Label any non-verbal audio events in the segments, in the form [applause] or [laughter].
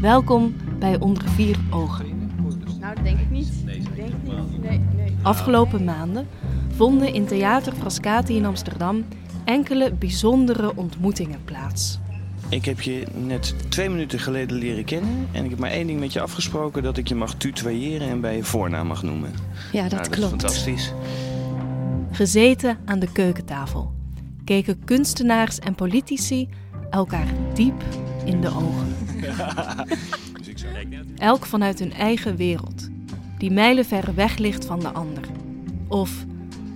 Welkom bij Onder Vier Ogen. Nou, dat denk ik niet. Ik denk niet. Nee, nee. Afgelopen maanden vonden in Theater Frascati in Amsterdam enkele bijzondere ontmoetingen plaats. Ik heb je net twee minuten geleden leren kennen. En ik heb maar één ding met je afgesproken: dat ik je mag tutoyeren en bij je voornaam mag noemen. Ja, dat Nou, dat klopt. is fantastisch. Gezeten aan de keukentafel keken kunstenaars en politici elkaar diep in de ogen. [laughs] Elk vanuit hun eigen wereld, die mijlenver weg ligt van de ander. Of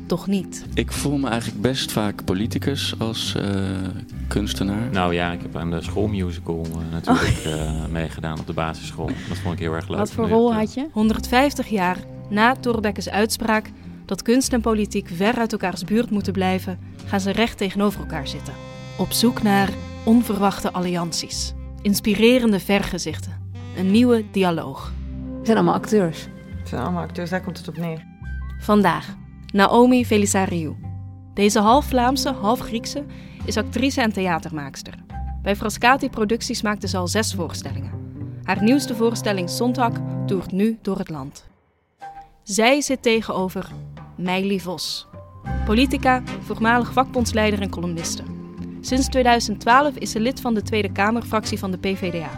toch niet. Ik voel me eigenlijk best vaak politicus als eh, kunstenaar. Nou ja, ik heb aan de schoolmusical eh, natuurlijk eh, meegedaan op de basisschool. Dat vond ik heel erg leuk. Wat voor rol had je? 150 jaar na Thorbecke's uitspraak dat kunst en politiek ver uit elkaars buurt moeten blijven, gaan ze recht tegenover elkaar zitten. Op zoek naar onverwachte allianties, inspirerende vergezichten, een nieuwe dialoog. We zijn allemaal acteurs. Het zijn allemaal acteurs, daar komt het op neer. Vandaag Naomi Felisariou. Deze half Vlaamse, half Griekse is actrice en theatermaakster. Bij Frascati Producties maakte ze al zes voorstellingen. Haar nieuwste voorstelling Sonntag toert nu door het land. Zij zit tegenover Meili Vos. Politica, voormalig vakbondsleider en columniste. Sinds 2012 is ze lid van de Tweede Kamerfractie van de PVDA.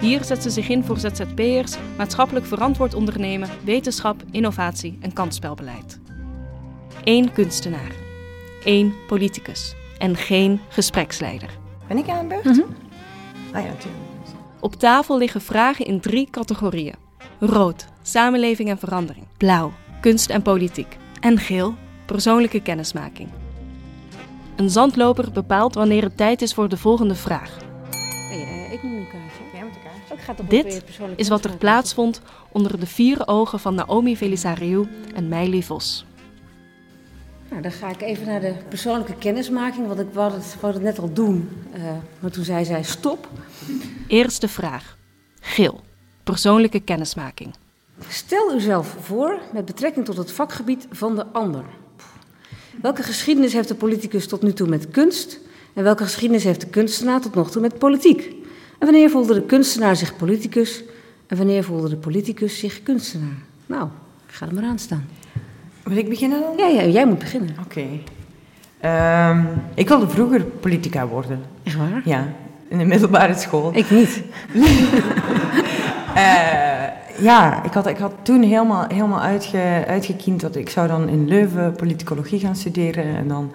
Hier zet ze zich in voor ZZP'ers, maatschappelijk verantwoord ondernemen, wetenschap, innovatie en kansspelbeleid. Eén kunstenaar, één politicus en geen gespreksleider. Ben ik aan de beurt? Mhm. Ah ja, natuurlijk. Op tafel liggen vragen in drie categorieën: rood, samenleving en verandering, blauw, kunst en politiek, en geel, persoonlijke kennismaking. Een zandloper bepaalt wanneer het tijd is voor de volgende vraag. Hey, eh, ik moet een kaartje. Jij met elkaar. Ik ga toch Dit Is wat er plaatsvond onder de vier ogen van Naomi Felisariou en Meili Vos. Nou, dan ga ik even naar de persoonlijke kennismaking, want ik wou het, wou het net al doen. eh, maar toen zei zij stop. Eerste vraag. Geel, persoonlijke kennismaking. Stel uzelf voor met betrekking tot het vakgebied van de ander. Welke geschiedenis heeft de politicus tot nu toe met kunst? En welke geschiedenis heeft de kunstenaar tot nog toe met politiek? En wanneer voelde de kunstenaar zich politicus? En wanneer voelde de politicus zich kunstenaar? Nou, ik ga er maar aan staan. Wil ik beginnen dan? Ja, ja jij moet beginnen. Oké. Ehm, ik wilde vroeger politica worden. Echt waar? Ja, in de middelbare school. Ik niet. [laughs] Eh, ja, ik had, ik had toen helemaal, helemaal uitge, uitgekiend dat ik zou dan in Leuven politicologie gaan studeren. En dan,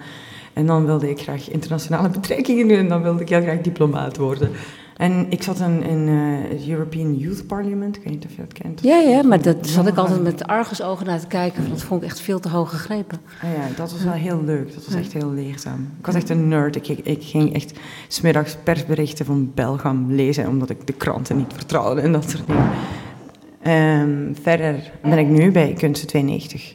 en dan wilde ik graag internationale [laughs] betrekkingen doen en dan wilde ik heel graag diplomaat worden. En ik zat in, in eh, het European Youth Parliament, ik weet niet of je dat kent. Ja, ja, maar dat zat ik altijd met argusogen naar te kijken. want Dat vond ik echt veel te hoog gegrepen. Ah ja, dat was wel heel leuk. Dat was echt heel leerzaam. Ik was echt een nerd. Ik, ik ging echt smiddags persberichten van Belgam lezen, omdat ik de kranten niet vertrouwde en dat soort dingen. Ehm, verder ben ik nu bij Kunsten 92.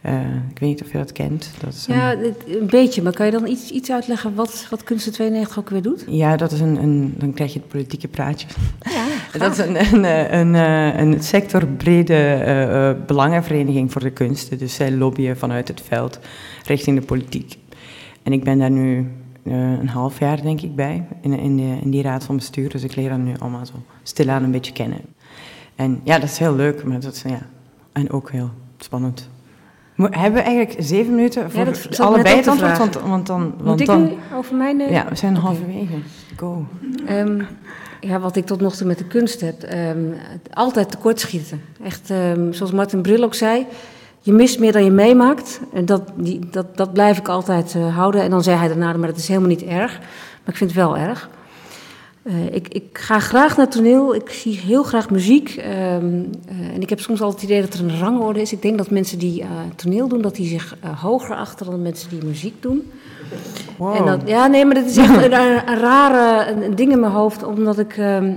Eh, ik weet niet of je dat kent. Dat is een, Ja, een beetje. Maar kan je dan iets, iets uitleggen wat, wat Kunsten 92 ook weer doet? ja, dat is een, een... Dan krijg je het politieke praatje. Ja, [laughs] Dat is een, een, eh, een, eh, een sectorbrede eh, belangenvereniging voor de kunsten. Dus zij lobbyen vanuit het veld richting de politiek. En ik ben daar nu een half jaar, denk ik, bij, in, in, de, in die raad van bestuur. Dus ik leer dat nu allemaal zo stilaan een beetje kennen. En ja, dat is heel leuk, maar dat is, ja, en ook heel spannend. Mo- hebben we eigenlijk zeven minuten voor dat ik allebei het te antwoord? Want, want dan... Moet Want ik dan nu over mijn... eh, ja, we zijn Oké. halverwege. Go. Ehm, ja, wat ik tot nog toe met de kunst heb. ehm, altijd tekortschieten. Echt, ehm, zoals Martin Brill ook zei. Je mist meer dan je meemaakt. En dat, die, dat, dat blijf ik altijd eh, houden. En dan zei hij daarna, maar dat is helemaal niet erg. Maar ik vind het wel erg. Eh, ik, ik ga graag naar toneel. Ik zie heel graag muziek. ehm, eh, en ik heb soms altijd het idee dat er een rangorde is. Ik denk dat mensen die eh, toneel doen, dat die zich hoger achten dan mensen die muziek doen. Wow. En dat, ja, nee, maar dat is echt een, een, een rare een, ding in mijn hoofd, omdat ik ehm,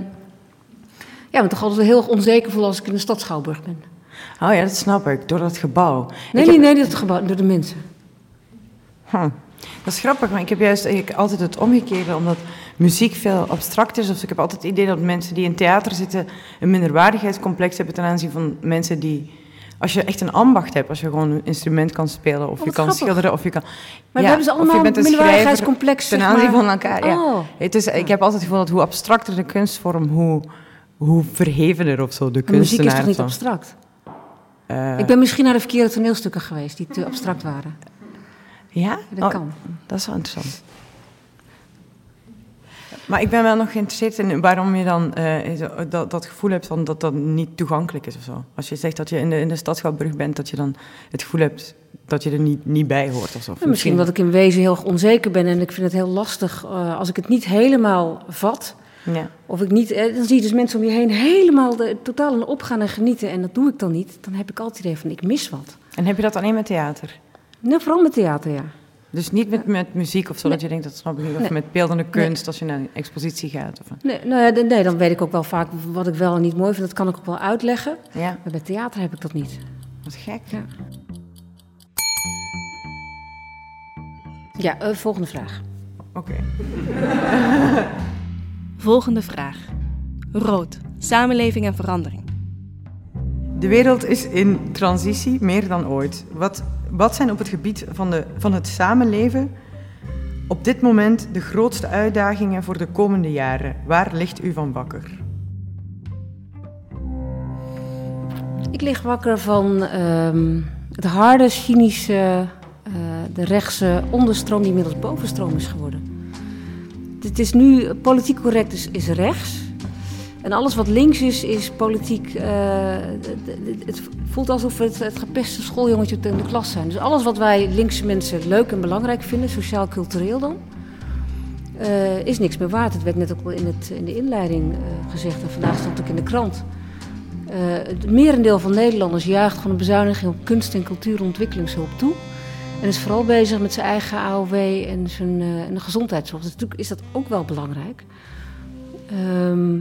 ja, me toch altijd heel onzeker voel als ik in de stad Schouwburg ben. Oh ja, dat snap ik. Door dat gebouw. Nee, Ik nee, heb- nee, dat gebouw, door de mensen. Hm. Dat is grappig, maar ik heb juist eigenlijk altijd het omgekeerde, omdat muziek veel abstract is. Of ik heb altijd het idee dat mensen die in theater zitten een minderwaardigheidscomplex hebben ten aanzien van mensen die... Als je echt een ambacht hebt, als je gewoon een instrument kan spelen, of Oh, je kan grappig. schilderen, of je kan... Maar Ja, hebben ze allemaal een minderwaardigheidscomplex ten aanzien van elkaar. Ja. Oh. Het is, ik heb altijd het gevoel dat hoe abstracter de kunstvorm, hoe hoe verhevener of zo de Maar muziek is kunstenaar. toch niet abstract? Eh, Ik ben misschien naar de verkeerde toneelstukken geweest die te abstract waren. Ja? Dat Oh, kan. Dat is wel interessant. Maar ik ben wel nog geïnteresseerd in waarom je dan eh, dat, dat gevoel hebt van dat dat niet toegankelijk is of zo. Als je zegt dat je in de, in de stad Schouwburg bent, dat je dan het gevoel hebt dat je er niet, niet bij hoort of zo. Of Ja, misschien omdat ik in wezen heel onzeker ben en ik vind het heel lastig eh, als ik het niet helemaal vat. Ja. Of ik niet, eh, dan zie je dus mensen om je heen helemaal de, totaal aan opgaan en genieten. En dat doe ik dan niet. Dan heb ik altijd het idee van ik mis wat. En heb je dat alleen met theater? Nou, vooral met theater, ja. Dus niet met, met muziek of zo, dat je denkt, dat snap ik niet. Of Nee. met beeldende kunst, als je naar een expositie gaat. Of, Nee, nou ja, nee, dan weet ik ook wel vaak wat ik wel en niet mooi vind. Dat kan ik ook wel uitleggen. ja, Maar bij theater heb ik dat niet. wat gek. Ja, ja eh, volgende vraag. Oké. [laughs] Volgende vraag. Rood. Samenleving en verandering. De wereld is in transitie, meer dan ooit. Wat, wat zijn op het gebied van, de, van het samenleven op dit moment de grootste uitdagingen voor de komende jaren? Waar ligt u van wakker? Ik lig wakker van ehm, het harde, cynische, eh, de rechtse onderstroom die inmiddels bovenstroom is geworden. Het is nu, politiek correct is, is rechts. En alles wat links is, is politiek. eh, het- voelt alsof we het, het gepeste schooljongetje in de klas zijn. Dus alles wat wij linkse mensen leuk en belangrijk vinden, sociaal-cultureel dan, eh, is niks meer waard. Het werd net ook wel in, het, in de inleiding eh, gezegd en vandaag stond ook in de krant. Het merendeel van Nederlanders juicht gewoon een bezuiniging op kunst- en cultuurontwikkelingshulp toe. En is vooral bezig met zijn eigen AOW en, zijn, en de gezondheidszorg. Dus natuurlijk is dat ook wel belangrijk. Ehm,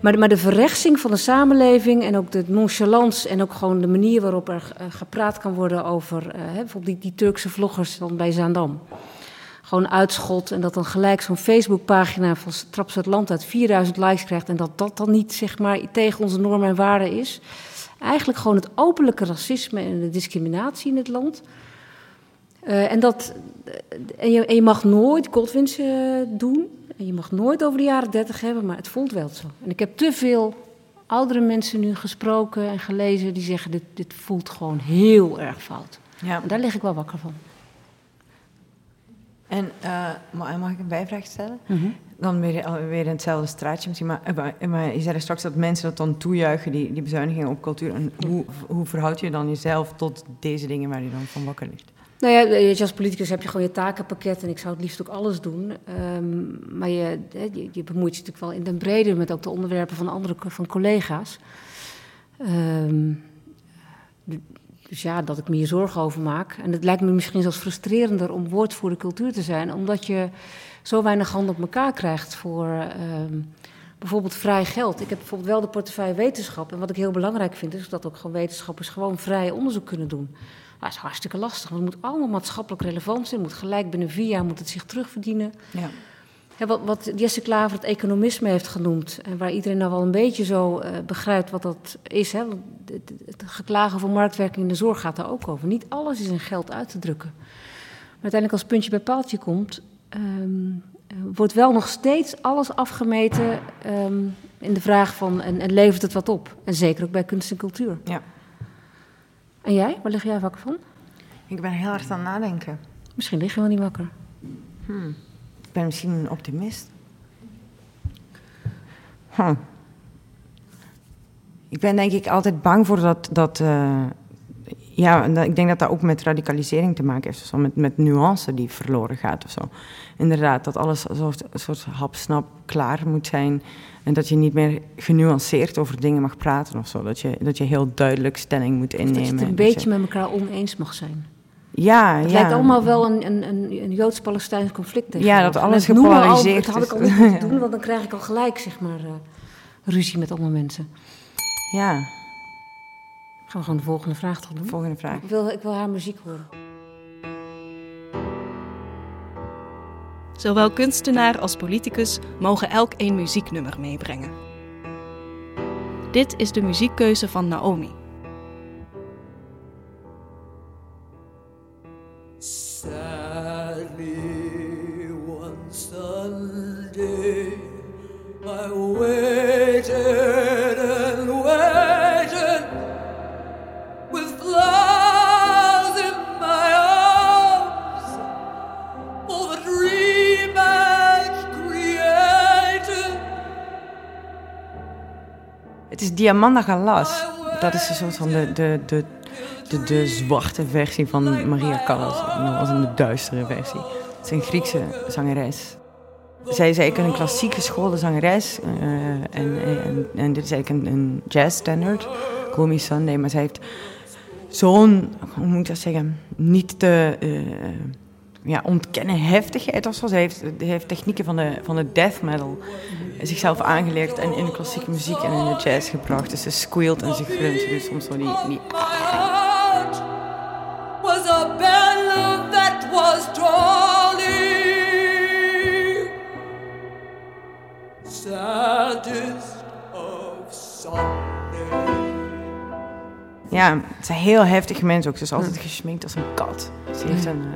maar, maar de verrechtsing van de samenleving en ook de nonchalance en ook gewoon de manier waarop er eh, gepraat kan worden over eh, hè, bijvoorbeeld die, Turkse vloggers dan bij Zaandam. Gewoon uitschot en dat dan gelijk zo'n Facebookpagina van Traps het Land uit 4000 likes krijgt en dat dat dan niet zeg maar tegen onze normen en waarden is. Eigenlijk gewoon het openlijke racisme en de discriminatie in het land. Eh, en, dat, en, je, mag nooit Godwins doen. En je mag nooit over de jaren 30 hebben, maar het voelt wel zo. En ik heb te veel oudere mensen nu gesproken en gelezen die zeggen: dit, dit voelt gewoon heel erg fout. Ja. En daar lig ik wel wakker van. En eh, ma- mag ik een bijvraag stellen? Dan weer, al- weer in hetzelfde straatje misschien. Maar, eh, maar- je zei er straks dat mensen dat dan toejuichen, die, die bezuinigingen op cultuur. En hoe, hoe verhoud je dan jezelf tot deze dingen waar je dan van wakker ligt? Nou ja, je, als politicus heb je gewoon je takenpakket en ik zou het liefst ook alles doen. Ehm, maar je, je, bemoeit je natuurlijk wel in den brede met ook de onderwerpen van andere van collega's. Ehm, dus ja, dat ik me hier zorgen over maak. En het lijkt me misschien zelfs frustrerender om woordvoerder cultuur te zijn, omdat je zo weinig handen op elkaar krijgt voor ehm, bijvoorbeeld vrij geld. Ik heb bijvoorbeeld wel de portefeuille wetenschap. En wat ik heel belangrijk vind, is dat ook gewoon wetenschappers gewoon vrij onderzoek kunnen doen. Dat is hartstikke lastig, want het moet allemaal maatschappelijk relevant zijn. Het moet gelijk binnen vier jaar moet het zich terugverdienen. Ja. Ja, wat, wat Jesse Klaver het economisme heeft genoemd, en waar iedereen nou wel een beetje zo eh, begrijpt wat dat is. Hè? Want het, geklagen over marktwerking in de zorg gaat daar ook over. Niet alles is in geld uit te drukken. Maar uiteindelijk als puntje bij paaltje komt, ehm, eh, wordt wel nog steeds alles afgemeten ehm, in de vraag van, en, en levert het wat op? En zeker ook bij kunst en cultuur. Ja. En jij, waar lig jij wakker van? Ik ben heel hard aan het nadenken. Misschien lig je wel niet wakker. Ik ben misschien een optimist. Ik ben denk ik altijd bang voor dat... dat eh, ja, en dat- ik denk dat dat ook met radicalisering te maken heeft. of Zo, met, met nuance die verloren gaat of zo. Inderdaad, dat alles een soort, een soort hapsnap klaar moet zijn. En dat je niet meer genuanceerd over dingen mag praten of zo. Dat je, dat je heel duidelijk stelling moet innemen. Dat je het een Dat beetje je- met elkaar oneens mag zijn. Ja, Het ja. lijkt allemaal wel een, een, een, een Joods-Palestijns conflict tegen. Ja, dat alles al- gepolariseerd Dat had ik al niet moeten [laughs] doen, want dan krijg ik al gelijk, zeg maar, eh, ruzie met allemaal mensen. Ja, Gaan we gewoon de volgende vraag toch doen? volgende vraag. Ik wil, ik wil haar muziek horen. Zowel kunstenaar als politicus mogen elk één muzieknummer meebrengen. Dit is de muziekkeuze van Naomi. Sadly, one Sunday, I waited Diamanda Galas. Dat is een soort van de, de, de, de, zwarte versie van Maria Callas. als een de duistere versie. Het is een Griekse zangeres. Zij is eigenlijk een klassiek geschoolde zangeres. Uh, en, en, en, dit is eigenlijk een, een jazz standard. Me Sunday. Maar zij heeft zo'n, hoe moet ik dat zeggen, niet te uh, ja, ontkennen heftigheid of zo. Zij heeft, heeft technieken van de, van de death metal zichzelf aangeleerd en in de klassieke muziek en in de jazz gebracht. Dus ze squealt en ze grunt. Ze doet soms zo die... die was a bell that was drawing Saddest of Sunday Ja, het zijn heel heftige mensen ook. Ze is altijd gesminkt als een kat. Ze heeft een...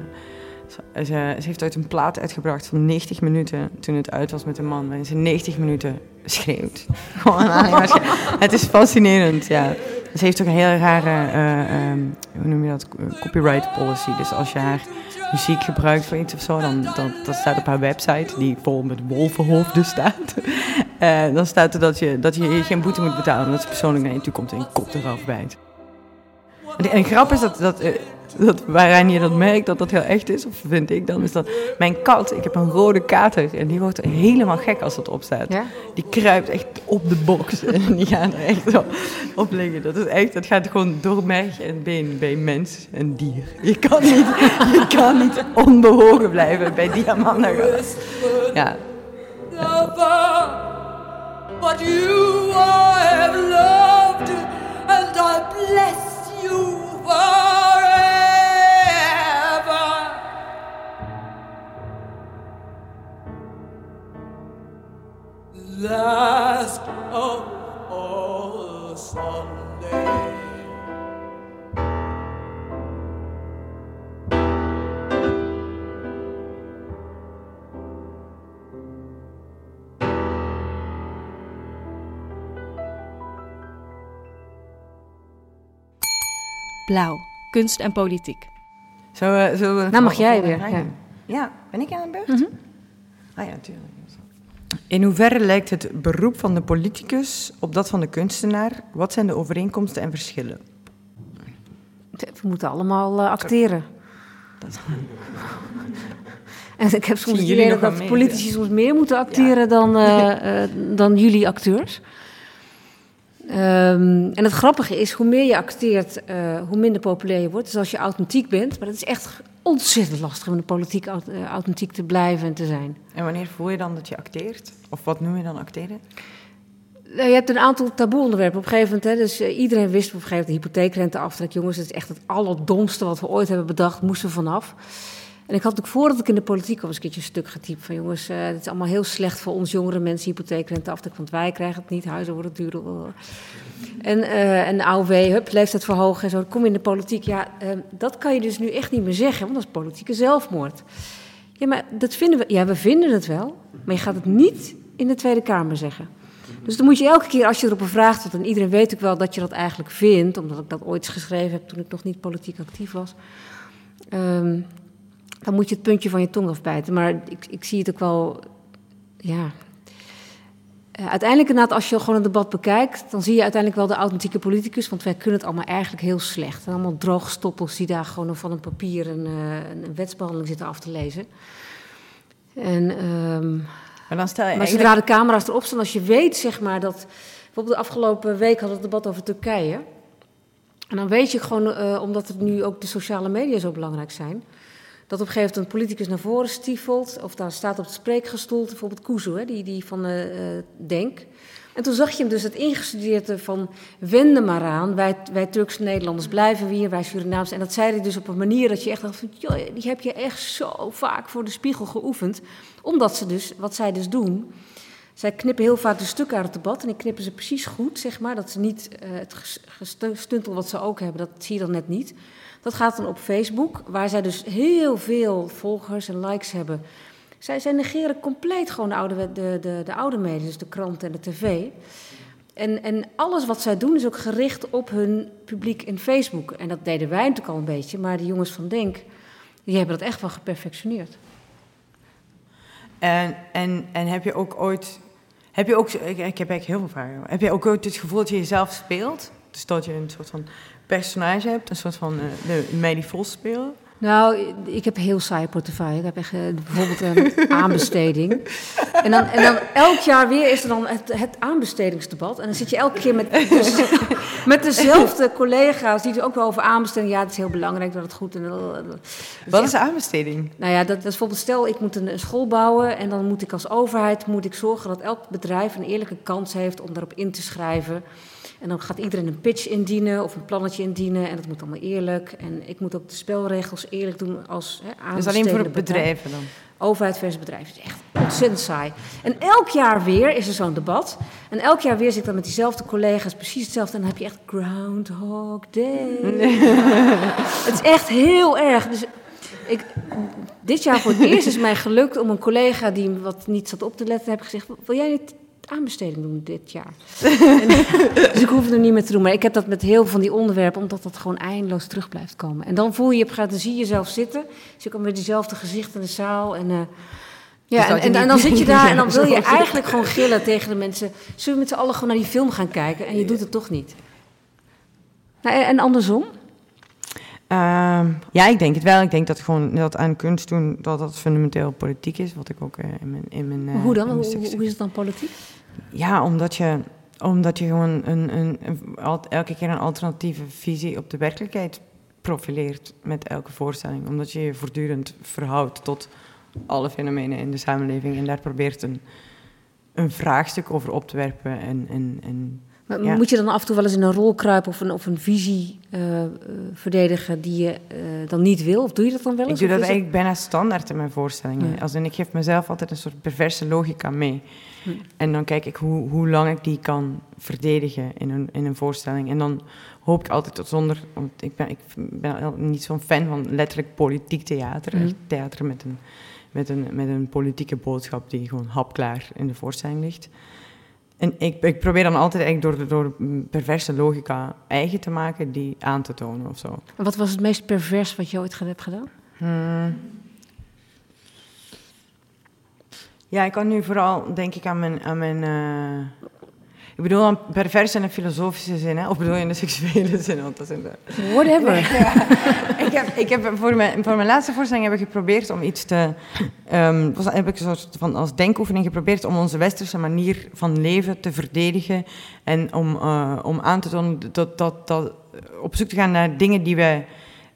Ze, ze, heeft uit een plaat uitgebracht van 90 minuten toen het uit was met een man. Waarin ze 90 minuten schreeuwt. [laughs] het is fascinerend, ja. Ze heeft ook een heel rare, uh, um, hoe noem je dat, copyright policy. Dus als je haar muziek gebruikt voor iets of zo, dan dan staat op haar website, die vol met wolvenhoofden staat. uh, [laughs] dan staat er dat je, dat je geen boete moet betalen, omdat ze persoonlijk naar je toe komt en je kop eraf bijt. En, en grap is dat, dat dat, waaraan je dat merkt dat dat heel echt is, of vind ik dan, is dat mijn kat, ik heb een rode kater en die wordt helemaal gek als dat opstaat. Ja? Die kruipt echt op de box [laughs] en die gaat er echt zo op liggen. Dat is echt, dat gaat gewoon door merg en been bij mens en dier. Je kan niet, je kan niet onbewogen blijven bij die Ja. But you have loved and I bless you last of all Sunday. Blauw, kunst en politiek. Zo, uh, zo, nou mag jij weer. Ja. ja. ben ik aan de beurt? Mm -hmm. Ah ja, natuurlijk. In hoeverre lijkt het beroep van de politicus op dat van de kunstenaar? Wat zijn de overeenkomsten en verschillen? We moeten allemaal uh, acteren. en ik heb soms het idee dat politici soms meer moeten acteren dan, uh, uh, [laughs] dan jullie acteurs. Um, en het grappige is, hoe meer je acteert, hoe minder populair je wordt. Dus als je authentiek bent, maar dat is echt ontzettend lastig om in de politiek eh, authentiek te blijven en te zijn. En wanneer voel je dan dat je acteert? Of wat noem je dan acteren? Nou, je hebt een aantal taboe-onderwerpen op een gegeven moment. Hè, dus uh, iedereen wist op een gegeven moment de hypotheekrenteaftrek. Jongens, dat is echt het allerdomste wat we ooit hebben bedacht. Moesten vanaf. En ik had natuurlijk voordat ik in de politiek kwam eens een keertje een stuk getypt. Van jongens, uh, dit is allemaal heel slecht voor ons jongere mensen. Hypotheekrenteaftrek, want wij krijgen het niet. Huizen worden duurder. En, uh, en de AOW, hup, leeftijd verhogen en zo. Kom in de politiek. Ja, uh, dat kan je dus nu echt niet meer zeggen, want dat is politieke zelfmoord. Ja, maar dat vinden we, ja, we vinden het wel, maar je gaat het niet in de Tweede Kamer zeggen. Dus dan moet je elke keer als je erop vraagt, en iedereen weet ook wel dat je dat eigenlijk vindt, omdat ik dat ooit geschreven heb toen ik nog niet politiek actief was. Um, dan moet je het puntje van je tong afbijten. Maar ik, ik zie het ook wel, ja, uh, uiteindelijk inderdaad, als je gewoon een debat bekijkt, dan zie je uiteindelijk wel de authentieke politicus, want wij kunnen het allemaal eigenlijk heel slecht. En allemaal droogstoppels die daar gewoon van een papier een, uh, een wetsbehandeling zitten af te lezen. En, um, maar, dan stel je maar zodra de camera's erop staan, als je weet zeg maar dat... Bijvoorbeeld de afgelopen week hadden we het debat over Turkije. En dan weet je gewoon, uh, omdat het nu ook de sociale media zo belangrijk zijn dat op een gegeven moment een politicus naar voren stiefelt. Of daar staat op het spreekgestoel, bijvoorbeeld Kuzu, hè, die, die van uh, Denk. En toen zag je hem dus het ingestudeerde van wende maar aan. Wij, wij Turkse Nederlanders blijven hier, wij Surinaams. En dat zei hij dus op een manier dat je echt dacht. Joh, die heb je echt zo vaak voor de spiegel geoefend. Omdat ze dus, wat zij dus doen... Zij knippen heel vaak de stukken uit het debat en die knippen ze precies goed, zeg maar. Dat ze niet uh, het gestuntel wat ze ook hebben, dat zie je dan net niet. Dat gaat dan op Facebook, waar zij dus heel veel volgers en likes hebben. Zij, zij negeren compleet gewoon de oude, de, de, de oude media, dus de krant en de tv. En, en alles wat zij doen is ook gericht op hun publiek in Facebook. En dat deden wij natuurlijk al een beetje, maar de jongens van Denk, die hebben dat echt wel geperfectioneerd. En, en, en heb je ook ooit Heb je ook, ik, ik heb eigenlijk heel veel vragen. Heb je ook ooit het gevoel dat je jezelf speelt? Dus dat je een soort van personage hebt, een soort van uh, de Meili Vos spelen? Nou, ik heb heel saai portefeuille. Ik heb echt uh, bijvoorbeeld een [laughs] aanbesteding. En dan, en dan elk jaar weer is er dan het, het aanbestedingsdebat. En dan zit je elke keer met, [laughs] dus, [laughs] met dezelfde collega's die er ook wel over aanbesteding. Ja, het is heel belangrijk dat het goed en. Wat is aanbesteding? Nou ja, dat, dat is bijvoorbeeld stel ik moet een, een, school bouwen en dan moet ik als overheid moet ik zorgen dat elk bedrijf een eerlijke kans heeft om daarop in te schrijven. En dan gaat iedereen een pitch indienen of een plannetje indienen. En dat moet allemaal eerlijk. En ik moet ook de spelregels eerlijk doen als hè, Dus alleen voor bedrijven dan? Overheid versus bedrijf. Het is echt ontzettend saai. En elk jaar weer is er zo'n debat. En elk jaar weer zit ik dan met diezelfde collega's precies hetzelfde. En dan heb je echt Groundhog Day. [laughs] het is echt heel erg. Dus ik, dit jaar voor het eerst is mij gelukt om een collega die wat niet zat op te letten, heb gezegd: Wil jij niet aanbesteding doen dit jaar. [laughs] en, dus ik hoef het er niet meer te doen. Maar ik heb dat met heel veel van die onderwerpen, omdat dat gewoon eindeloos terug blijft komen. En dan voel je, je dan zie je jezelf zitten. Dus je komt met diezelfde gezicht in de zaal. En, uh, ja, en, en, en, dan [laughs] zit je daar en dan wil je eigenlijk gewoon gillen tegen de mensen. Zullen we met z'n allen gewoon naar die film gaan kijken? En je doet het toch niet. Nou, en andersom? Uh, ja, ik denk het wel. Ik denk dat gewoon dat aan kunst doen dat dat fundamenteel politiek is, wat ik ook uh, in mijn in mijn. Uh, hoe dan? Hoe, hoe, is het dan politiek? Ja, omdat je, omdat je gewoon een, een, elke keer een alternatieve visie op de werkelijkheid profileert met elke voorstelling. Omdat je je voortdurend verhoudt tot alle fenomenen in de samenleving en daar probeert een, een vraagstuk over op te werpen en, en, en maar moet je dan af en toe wel eens in een rol kruipen of een, of een visie uh, verdedigen die je uh, dan niet wil? Of doe je dat dan wel eens? Ik doe dat eigenlijk bijna standaard in mijn voorstellingen. Ja. Als in, ik geef mezelf altijd een soort perverse logica mee. Hm. En dan kijk ik hoe, hoe lang ik die kan verdedigen in een, in een voorstelling. En dan hoop ik altijd tot zonder... Want ik ben, ik ben niet zo'n fan van letterlijk politiek theater. Hm. Theater met een, met, een, met een politieke boodschap die gewoon hapklaar in de voorstelling ligt. En ik, ik, probeer dan altijd eigenlijk door, door perverse logica eigen te maken, die aan te tonen of zo. En wat was het meest pervers wat je ooit hebt gedaan? Hmm. Ja, ik kan nu vooral, denk ik, aan mijn, aan mijn uh, ik bedoel dan pervers in een filosofische zin, hè? of bedoel je in de seksuele zin? Want dat is de... Whatever. ik heb, ik heb voor, mijn, voor mijn laatste voorstelling heb ik geprobeerd om iets te... Um, was, heb ik een soort van als denkoefening geprobeerd om onze westerse manier van leven te verdedigen. En om, uh, om aan te tonen dat, dat, dat op zoek te gaan naar dingen die we,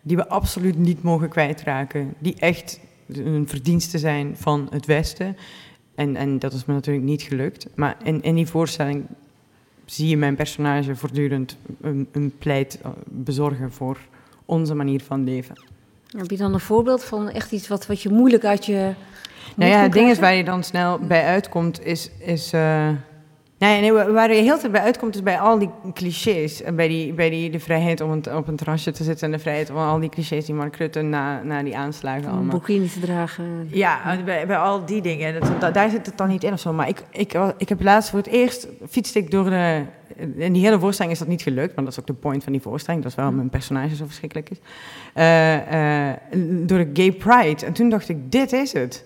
die we absoluut niet mogen kwijtraken. Die echt een verdienste zijn van het Westen. En, en dat is me natuurlijk niet gelukt. Maar in, in die voorstelling zie je mijn personage voortdurend een, een pleit eh, bezorgen voor onze manier van leven. Heb je dan een voorbeeld van echt iets wat, wat je moeilijk uit je. Nou ja, het ding is waar je dan snel bij uitkomt, is. is uh, Nee, nee, waar je heel tijd bij uitkomt is bij al die clichés. Bij, die, bij die, de vrijheid om een, op een terrasje te zitten en de vrijheid om al die clichés die Mark Rutte na, na die aanslagen Om bikini te dragen. Ja, bij, bij al die dingen. Dat, daar zit het dan niet in of zo. Maar ik, ik, ik heb laatst voor het eerst fietste ik door de... In die hele voorstelling is dat niet gelukt, maar dat is ook de point van die voorstelling. Dat is waarom mijn personage zo verschrikkelijk is. Uh, uh, door de Gay Pride. En toen dacht ik, dit is het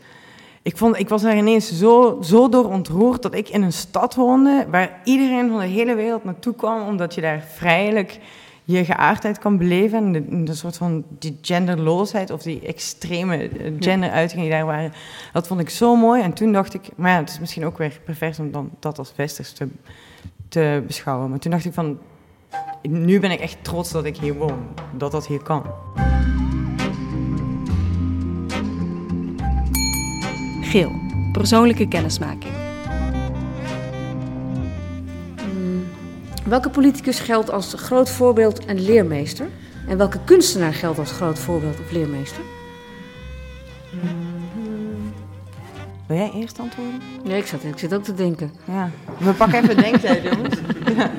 ik, vond, ik was er ineens zo, zo door ontroerd dat ik in een stad woonde waar iedereen van de hele wereld naartoe kwam, omdat je daar vrijelijk je geaardheid kan beleven. En de, de soort van die genderloosheid of die extreme genderuitingen die daar waren, dat vond ik zo mooi. En toen dacht ik, maar ja, het is misschien ook weer pervers om dan dat als westers te, te beschouwen. Maar toen dacht ik van, nu ben ik echt trots dat ik hier woon, dat dat hier kan. Geel, persoonlijke kennismaking. Hmm. Welke politicus geldt als groot voorbeeld en leermeester? En welke kunstenaar geldt als groot voorbeeld of leermeester? Wil jij eerst antwoorden? Nee, ik, zat, ik zit ook te denken. Ja. We pakken even denktijd, [laughs] jongens. Ja.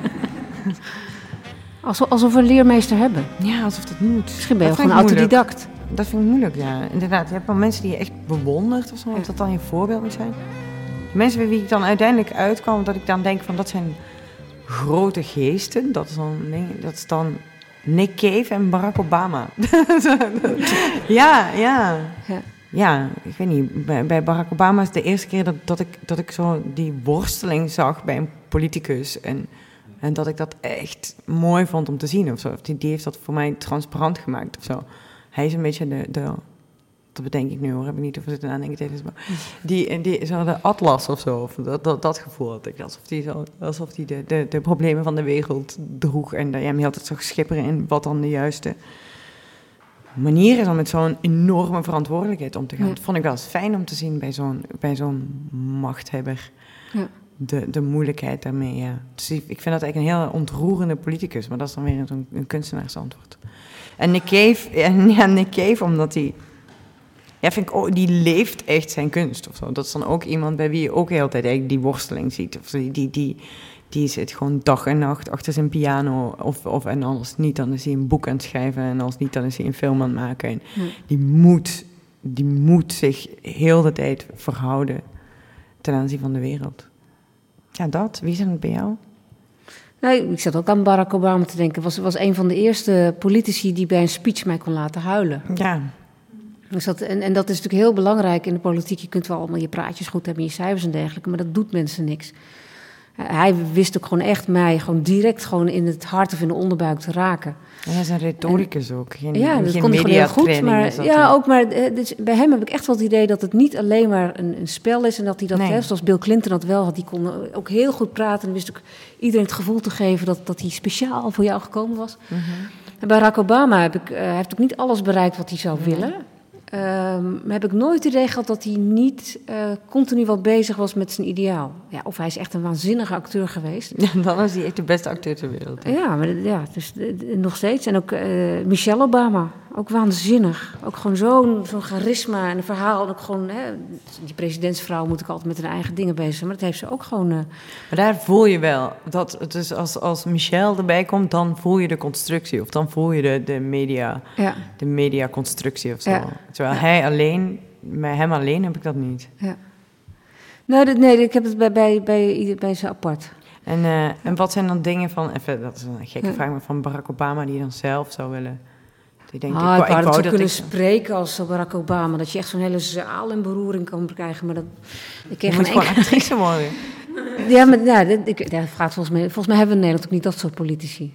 Alsof, alsof we een leermeester hebben. Ja, alsof dat moet. Misschien ben je gewoon autodidact dat vind ik moeilijk, ja. Inderdaad, je hebt wel mensen die je echt bewondert of zo, of dat dan je voorbeeld moet zijn. mensen bij wie ik dan uiteindelijk uitkwam, dat ik dan denk van dat zijn grote geesten. Dat is dan, dat is dan Nick Cave en Barack Obama. [laughs] ja, ja, ja. ja, ik weet niet. Bij, bij Barack Obama is de eerste keer dat, dat, ik, dat ik zo die worsteling zag bij een politicus. En, en dat ik dat echt mooi vond om te zien of zo. Die, die heeft dat voor mij transparant gemaakt of zo. Hij is een beetje de, de dat bedenk ik nu hoor, heb ik niet over zitten nadenken tijdens, maar die, die zo de atlas of zo, of dat, dat, dat gevoel had ik, alsof die, zo, alsof die de, de, de problemen van de wereld droeg en dat ja, hij altijd zo schipperen in wat dan de juiste manier is om met zo'n enorme verantwoordelijkheid om te gaan. Ja. Dat vond ik wel eens fijn om te zien bij zo'n, bij zo'n machthebber. Ja. De, de moeilijkheid daarmee, ja. Dus ik, ik vind dat eigenlijk een heel ontroerende politicus, maar dat is dan weer zo'n een kunstenaarsantwoord. En Nick Cave, [laughs] en ja, Nick Cave, omdat hij... Ja, vind ik die leeft echt zijn kunst of zo. Dat is dan ook iemand bij wie je ook heel tijd eigenlijk die worsteling ziet. Of die, die, die, die zit gewoon dag en nacht achter zijn piano. Of, of, en als niet, dan is hij een boek aan het schrijven. En als niet, dan is hij een film aan het maken. En Ja. die, moet, die moet zich heel de tijd verhouden ten aanzien van de wereld. Ja, dat. Wie zijn het bij jou? Nee, ik zat ook aan Barack Obama te denken. Was, was een van de eerste politici die bij een speech mij kon laten huilen. Ja, Dus dat, en, en dat is natuurlijk heel belangrijk in de politiek. Je kunt wel allemaal je praatjes goed hebben, je cijfers en dergelijke, maar dat doet mensen niks. Hij wist ook gewoon echt mij gewoon direct gewoon in het hart of in de onderbuik te raken. en hij is een retoricus ook. Geen, Ja, dat hij gewoon heel goed. Maar, ja, ook, maar eh, dus bij hem heb ik echt wel het idee dat het niet alleen maar een, een spel is. En dat hij dat, Nee. hè, zoals Bill Clinton dat wel had, die kon ook heel goed praten. En wist ook iedereen het gevoel te geven dat, dat hij speciaal voor jou gekomen was. Mhm. En Barack Obama heb ik, eh, heeft ook niet alles bereikt wat hij zou willen. Maar heb ik nooit het idee gehad dat hij niet eh, continu wat bezig was met zijn ideaal. Ja, of hij is echt een waanzinnige acteur geweest. Ja, [laughs] dan is hij echt de beste acteur ter wereld. Ja, maar ja, dus eh, nog steeds. En ook eh, Michelle Obama, ook waanzinnig. Ook gewoon zo'n zo'n charisma en een verhaal. En ook gewoon, hè, die presidentsvrouw moet ik altijd met haar eigen dingen bezig zijn. Maar dat heeft ze ook gewoon... eh, Maar daar voel je wel dat het is als, als Michel erbij komt, dan voel je de constructie. Of dan voel je de, de media, ja, de mediaconstructie of zo. Ja. Terwijl hij alleen, bij hem alleen heb ik dat niet. ja. Nee, dat- nee, ik heb het bij, bij, bij, bij ze apart. En, eh, en wat zijn dan dingen van, even, dat is een gekke vraag, maar van Barack Obama die dan zelf zou willen? Die denkt, ah, wou- ik wou dat ze dat kunnen ik- spreken als Barack Obama. Dat je echt zo'n hele zaal in beroering kan krijgen. Maar dat, ik kreeg geen enkele... actrice [laughs] worden. [laughs] Ja, maar ja, ik, ja, vraagt volgens, mij, volgens mij hebben we in Nederland ook niet dat soort politici.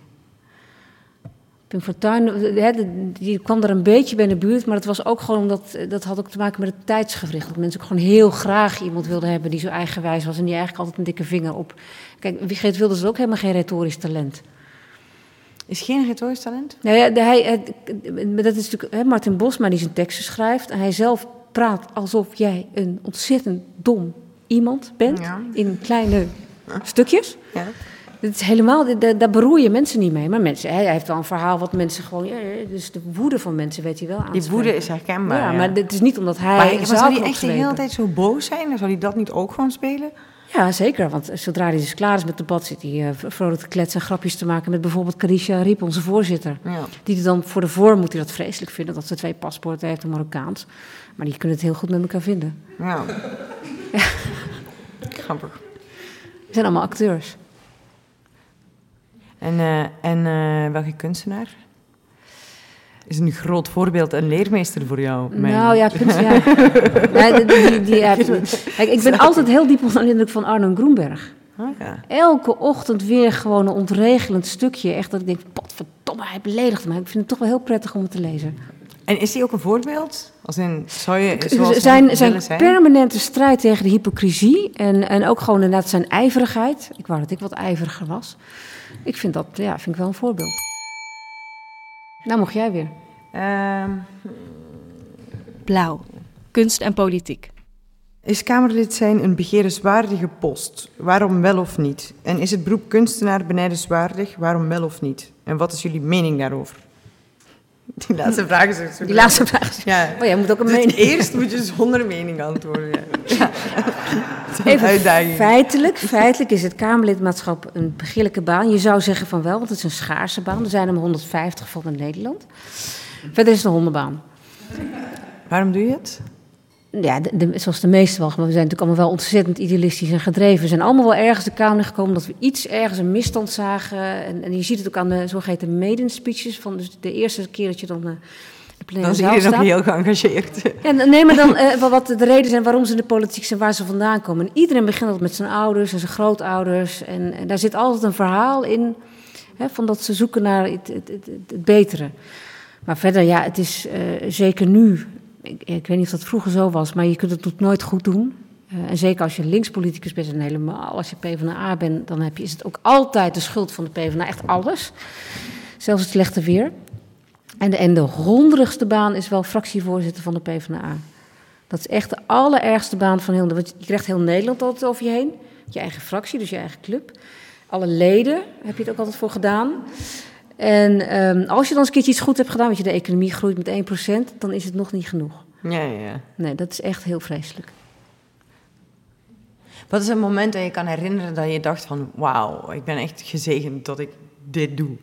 Pim Fortuyn, die kwam er een beetje bij in de buurt, maar dat was ook gewoon omdat dat had ook te maken met het tijdsgevricht. Dat mensen ook gewoon heel graag iemand wilden hebben die zo eigenwijs was en die eigenlijk altijd een gekke vinger op. Kijk, Geert Wilders is ook helemaal geen retorisch talent. Is geen retorisch talent? Nou ja, hij, het- dat is natuurlijk hè, Martin Bosma die zijn teksten schrijft. En hij zelf praat alsof jij een ontzettend dom iemand bent Ja. in kleine stukjes. Ja. Het is helemaal, daar, daar beroer je mensen niet mee. Maar mensen, hij heeft wel een verhaal wat mensen gewoon... Ja, dus de woede van mensen weet hij wel aan Die woede is herkenbaar. Ja, maar het is niet omdat hij... Maar, zou hij echt de hele tijd zo boos zijn? Zou hij dat niet ook gewoon spelen? Ja, zeker. Want zodra hij dus klaar is met het debat... zit hij eh, vrolijk te kletsen en grapjes te maken... met bijvoorbeeld Carisha Riep, onze voorzitter. Ja. Die dan voor de vorm moet hij dat vreselijk vinden... dat ze twee paspoorten heeft, een Marokkaans. Maar die kunnen het heel goed met elkaar vinden. ja. [laughs] Grappig. We zijn allemaal acteurs. En, eh, en eh, welke kunstenaar? Is een groot voorbeeld, een leermeester voor jou? mijn- Nou ja, kunst, ja. [laughs] Nee, die, die, die, ja, Kijk, ik ben altijd heel diep onder de indruk van Arno Groenberg. Oh, ja. Elke ochtend weer gewoon een ontregelend stukje. Echt dat ik denk, potverdomme, hij beledigt me. Ik vind het toch wel heel prettig om het te lezen. En is hij ook een voorbeeld? Als in, zou je zijn, zijn, zijn? permanente strijd tegen de hypocrisie en, en ook gewoon inderdaad zijn ijverigheid. Ik wou dat ik wat ijveriger was. Ik vind dat, ja, vind ik wel een voorbeeld. Nou mocht jij weer. Ehm, Blauw. Kunst en politiek. is Kamerlid zijn een begerenswaardige post? Waarom wel of niet? En is het beroep kunstenaar benijdenswaardig? Waarom wel of niet? En wat is jullie mening daarover? Die laatste [laughs] vraag is zo Die laatste vraag. is- Ja. Oh, jij moet ook een Dus mening. eerst moet je zonder mening antwoorden. Ja. [laughs] Even uitdaging. feitelijk, feitelijk is het Kamerlidmaatschap een begeerlijke baan. Je zou zeggen van wel, want het is een schaarse baan. Er zijn er maar 150 van in Nederland. Verder is het een hondenbaan. Waarom doe je het? Ja, de, de- zoals de meeste wel. Maar we zijn natuurlijk allemaal wel ontzettend idealistisch en gedreven. We zijn allemaal wel ergens de Kamer gekomen dat we iets ergens een misstand zagen. En, en je ziet het ook aan de zogeheten maiden speeches. Van dus de eerste keer dat je dan eh, de plenaire Dan je nog staat. heel geëngageerd. Ja, nee, maar dan eh, wat de redenen zijn waarom ze in de politiek zijn, waar ze vandaan komen. En iedereen begint altijd met zijn ouders en zijn grootouders. En, en daar zit altijd een verhaal in, hè, van dat ze zoeken naar het, het, het, het betere. Maar verder, ja, het is eh, zeker nu, ik, ik weet niet of dat vroeger zo was, maar je kunt het nooit goed doen. Eh, en zeker als je linkspoliticus bent en helemaal als je PvdA bent, dan heb je, is het ook altijd de schuld van de PvdA, echt alles. Zelfs het slechte weer. En de, en de honderigste baan is wel fractievoorzitter van de PvdA. Dat is echt de allerergste baan van heel... Want je krijgt heel Nederland altijd over je heen. Je eigen fractie, dus je eigen club. Alle leden heb je het ook altijd voor gedaan. En ehm, als je dan eens een keertje iets goed hebt gedaan... want je de economie groeit met 1%, dan is het nog niet genoeg. Ja, ja, ja. Nee, dat is echt heel vreselijk. Wat is een moment dat je kan herinneren dat je dacht van... Wauw, ik ben echt gezegend dat ik dit doe.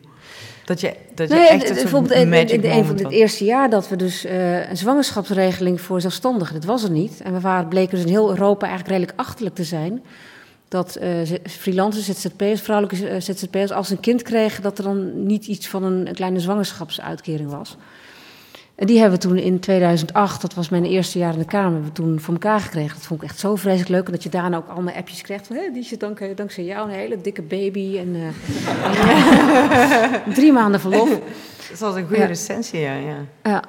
Dat je, dat je Nee, echt soort bijvoorbeeld in, van het eerste jaar dat we dus eh, een zwangerschapsregeling voor zelfstandigen, dat was er niet. En we waren, bleken dus in heel Europa eigenlijk redelijk achterlijk te zijn. Dat z- freelancers, ZZP'ers, vrouwelijke eh, ZZP'ers, als ze een kind kregen, dat er dan niet iets van een, een kleine zwangerschapsuitkering was. En die hebben we toen in 2008, dat was mijn eerste jaar in de Kamer, hebben we toen voor elkaar gekregen. Dat vond ik echt zo vreselijk leuk. En dat je daarna ook allemaal appjes krijgt van, hé, die is dank, dankzij jou een hele dikke baby. En eh, [laughs] drie maanden verlof. Dat was een goede Ja. recensie, ja. ja. Ja.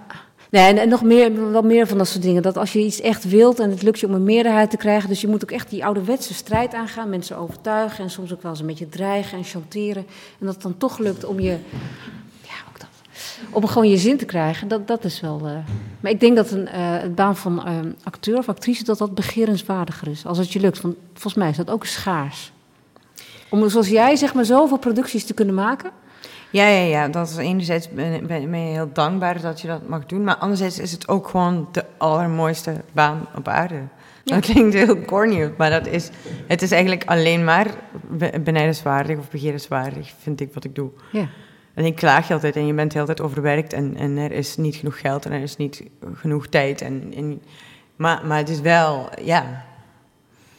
Nee, en, en nog meer, wel meer van dat soort dingen. Dat als je iets echt wilt en het lukt je om een meerderheid te krijgen. Dus je moet ook echt die ouderwetse strijd aangaan. Mensen overtuigen en soms ook wel eens een beetje dreigen en chanteren. En dat het dan toch lukt om je. Om gewoon je zin te krijgen. Dat, dat is wel. eh, maar ik denk dat een eh, het baan van eh, acteur of actrice. dat dat begerenswaardiger is. Als het je lukt. Want volgens mij is dat ook schaars. Om zoals jij zeg maar zoveel producties te kunnen maken. Ja, ja, ja. Dat is enerzijds ben, ben, ben je heel dankbaar dat je dat mag doen. Maar anderzijds is het ook gewoon de allermooiste baan op aarde. Dat klinkt heel corny, maar dat is, het is eigenlijk alleen maar be- benijdenswaardig of begerenswaardig, vind ik wat ik doe. Ja. En ik klaag je altijd en je bent de hele tijd overwerkt en, en er is niet genoeg geld en er is niet genoeg tijd. En, en, maar, maar het is wel, ja.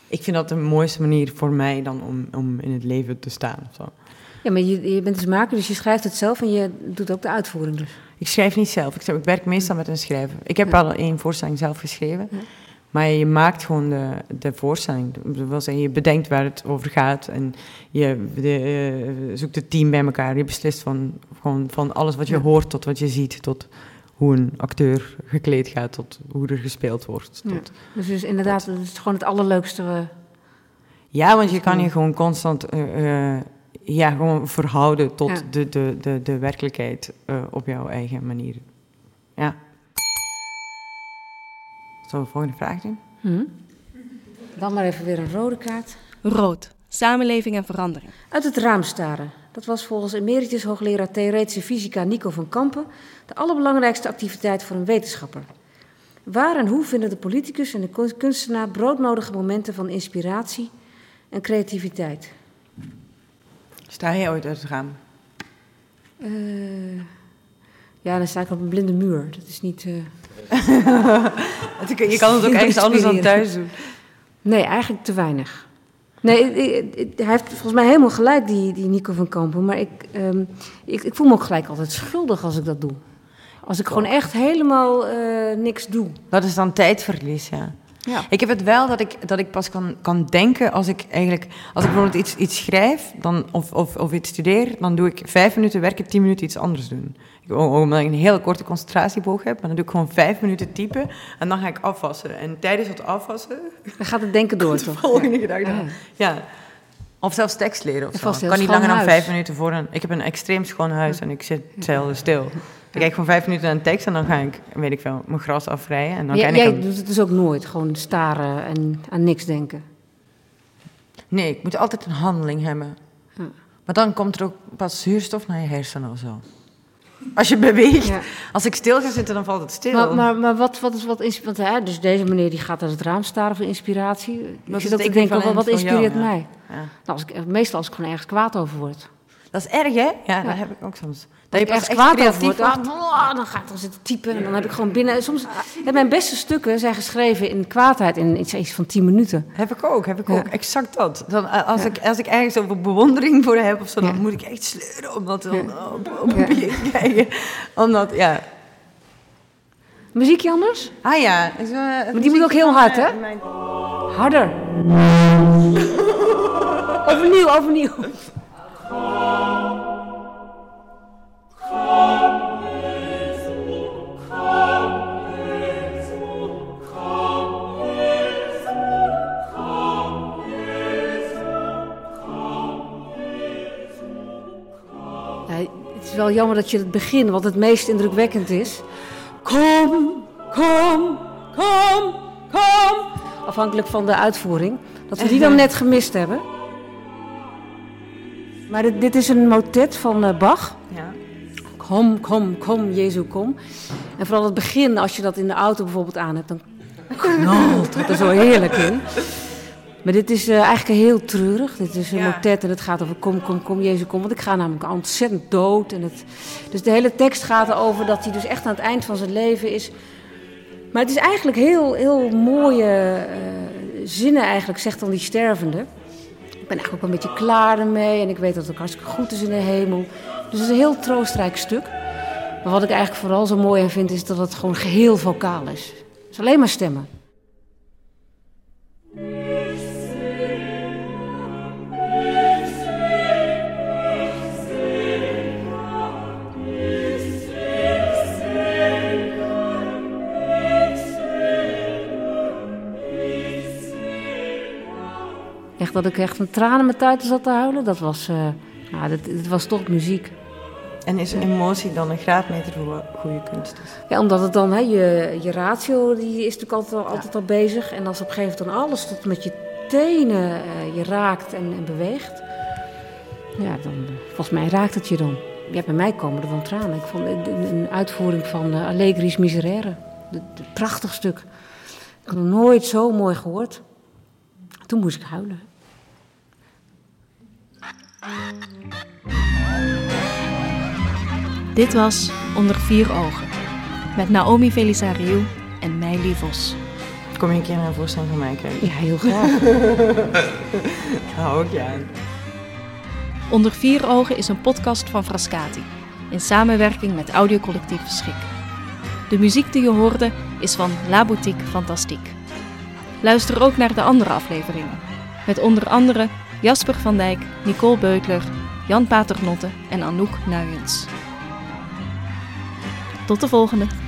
Ik vind dat de mooiste manier voor mij dan om, om in het leven te staan. of Zo. Ja, maar je, je bent dus maker, dus je schrijft het zelf en je doet ook de uitvoering dus. Ik schrijf niet zelf. Ik, werk meestal met een schrijver. Ik heb Ja. al één voorstelling zelf geschreven. Ja. Maar je maakt gewoon de, de voorstelling. Dat wil zeggen, je bedenkt waar het over gaat. En je de, eh, zoekt het team bij elkaar. Je beslist van, gewoon van alles wat je Ja. hoort tot wat je ziet. Tot hoe een acteur gekleed gaat. Tot hoe er gespeeld wordt. Ja. Tot... Dus, dus inderdaad, het is gewoon het allerleukste. eh, Ja, want je kan je gewoon constant eh, ja, gewoon verhouden tot Ja. de, de, de, de werkelijkheid op jouw eigen manier. Ja. Zullen we de volgende vraag doen? hm. Dan maar even weer een rode kaart. Rood. Samenleving en verandering. Uit het raam staren. Dat was volgens emeritus hoogleraar theoretische fysica Nico van Kampen de allerbelangrijkste activiteit voor een wetenschapper. Waar en hoe vinden de politicus en de kun- kunstenaar broodnodige momenten van inspiratie en creativiteit? Sta je ooit uit het raam? Eh, ja, dan sta ik op een blinde muur. Dat is niet. eh, [laughs] Je kan het ook ergens anders dan thuis doen. Nee, eigenlijk te weinig. Nee, hij heeft volgens mij helemaal gelijk, die, die Nico van Kampen. Maar ik, ehm, ik, ik voel me ook gelijk altijd schuldig als ik dat doe. Als ik gewoon echt helemaal eh, niks doe. Dat is dan tijdverlies, ja. Ja. Ik heb het wel dat ik, dat ik pas kan, kan denken als ik eigenlijk... Als ik bijvoorbeeld iets, iets schrijf dan, of, of, of iets studeer, dan doe ik vijf minuten werken, tien minuten iets anders doen. Ik, omdat ik een hele korte concentratieboog heb, maar dan doe ik gewoon vijf minuten typen en dan ga ik afwassen. En tijdens het afwassen, [laughs] Dan gaat het denken door, de volgende gedachte. Ja. Ja. Of zelfs tekst leren of zo. Ik kan niet langer dan vijf minuten voor een... Ik heb een extreem schoon huis en ik zit zelden stil. Ik kijk gewoon vijf minuten naar een tekst en dan ga ik, weet ik veel, mijn gras afrijden. En dan Jij, ik jij hem- doet het dus ook nooit. Gewoon staren en aan niks denken. Nee, ik moet altijd een handeling hebben. Ja. Maar dan komt er ook pas zuurstof naar je hersenen of zo. Als je beweegt. Ja. Als ik stil ga zitten, dan valt het stil. Maar, maar, maar wat, wat is wat ins- want, hè, Dus deze meneer die gaat uit het raam staren voor inspiratie. Ik Wat zit ook te ik denken, van wat, jou, inspireert ja. mij? Ja. Nou, als ik, meestal als ik gewoon ergens kwaad over word. Dat is erg, hè? Ja, Ja. dat heb ik ook soms. Dat je echt kwaad over wordt. ah, dan ga ik dan zitten typen en dan heb ik gewoon binnen... Soms, mijn beste stukken zijn geschreven in kwaadheid in iets, iets van tien minuten. Heb ik ook, heb ik Ja. ook. Exact dat. Dan, eh, als, ik, als ik ergens over bewondering voor heb of zo, dan Ja. moet ik echt sleuren om dat papier te krijgen. Omdat, ja... Muziekje anders? Ah ja. Is, uh, maar die moet ook heel hard, hè? Mijn... Harder. [laughs] overnieuw, overnieuw. Wel jammer dat je het begin, wat het meest indrukwekkend is. Kom, kom, kom, kom. Afhankelijk van de uitvoering. Dat we die dan net gemist hebben. Maar dit, dit is een motet van uh, Bach. Ja. Kom, kom, kom, Jezus, kom. En vooral het begin, als je dat in de auto bijvoorbeeld aan hebt, dan knalt het er zo heerlijk in. Maar dit is uh, eigenlijk heel treurig. Dit is een ja. motet en het gaat over kom, kom, kom, Jezus, kom. Want ik ga namelijk ontzettend dood. En het, dus de hele tekst gaat erover dat hij dus echt aan het eind van zijn leven is. Maar het is eigenlijk heel, heel mooie uh, zinnen eigenlijk, zegt dan die stervende. Ik ben eigenlijk ook een beetje klaar ermee en ik weet dat het ook hartstikke goed is in de hemel. Dus het is een heel troostrijk stuk. Maar wat ik eigenlijk vooral zo mooi aan vind, is dat het gewoon geheel vocaal is. Het is alleen maar stemmen. Dat ik echt een tranen met tijd zat te huilen, dat was, uh, ja, dat, dat, was toch muziek. En is emotie dan een graadmeter voor goede kunst is? Ja, omdat het dan, hè, je, je ratio die is natuurlijk altijd, altijd al bezig. En als op een gegeven moment alles tot met je tenen uh, je raakt en, en, beweegt. Ja, dan, volgens mij raakt het je dan. Ja, bij mij komen er dan tranen. Ik vond een, uitvoering van Allegri's Miserere. Een prachtig stuk. Ik had nog nooit zo mooi gehoord. Toen moest ik huilen. Dit was Onder Vier Ogen met Naomi Velisariou en Meili Vos. Kom je een keer naar een voorstelling van mij kijken? Ja, heel graag. [laughs] ik hou ook ja. Onder Vier Ogen is een podcast van Frascati in samenwerking met audiocollectief Schik. De muziek die je hoorde is van La Boutique Fantastique. Luister ook naar de andere afleveringen, met onder andere Jasper van Dijk, Nicole Beutler, Jan Paternotte en Anouk Nuyens. Tot de volgende!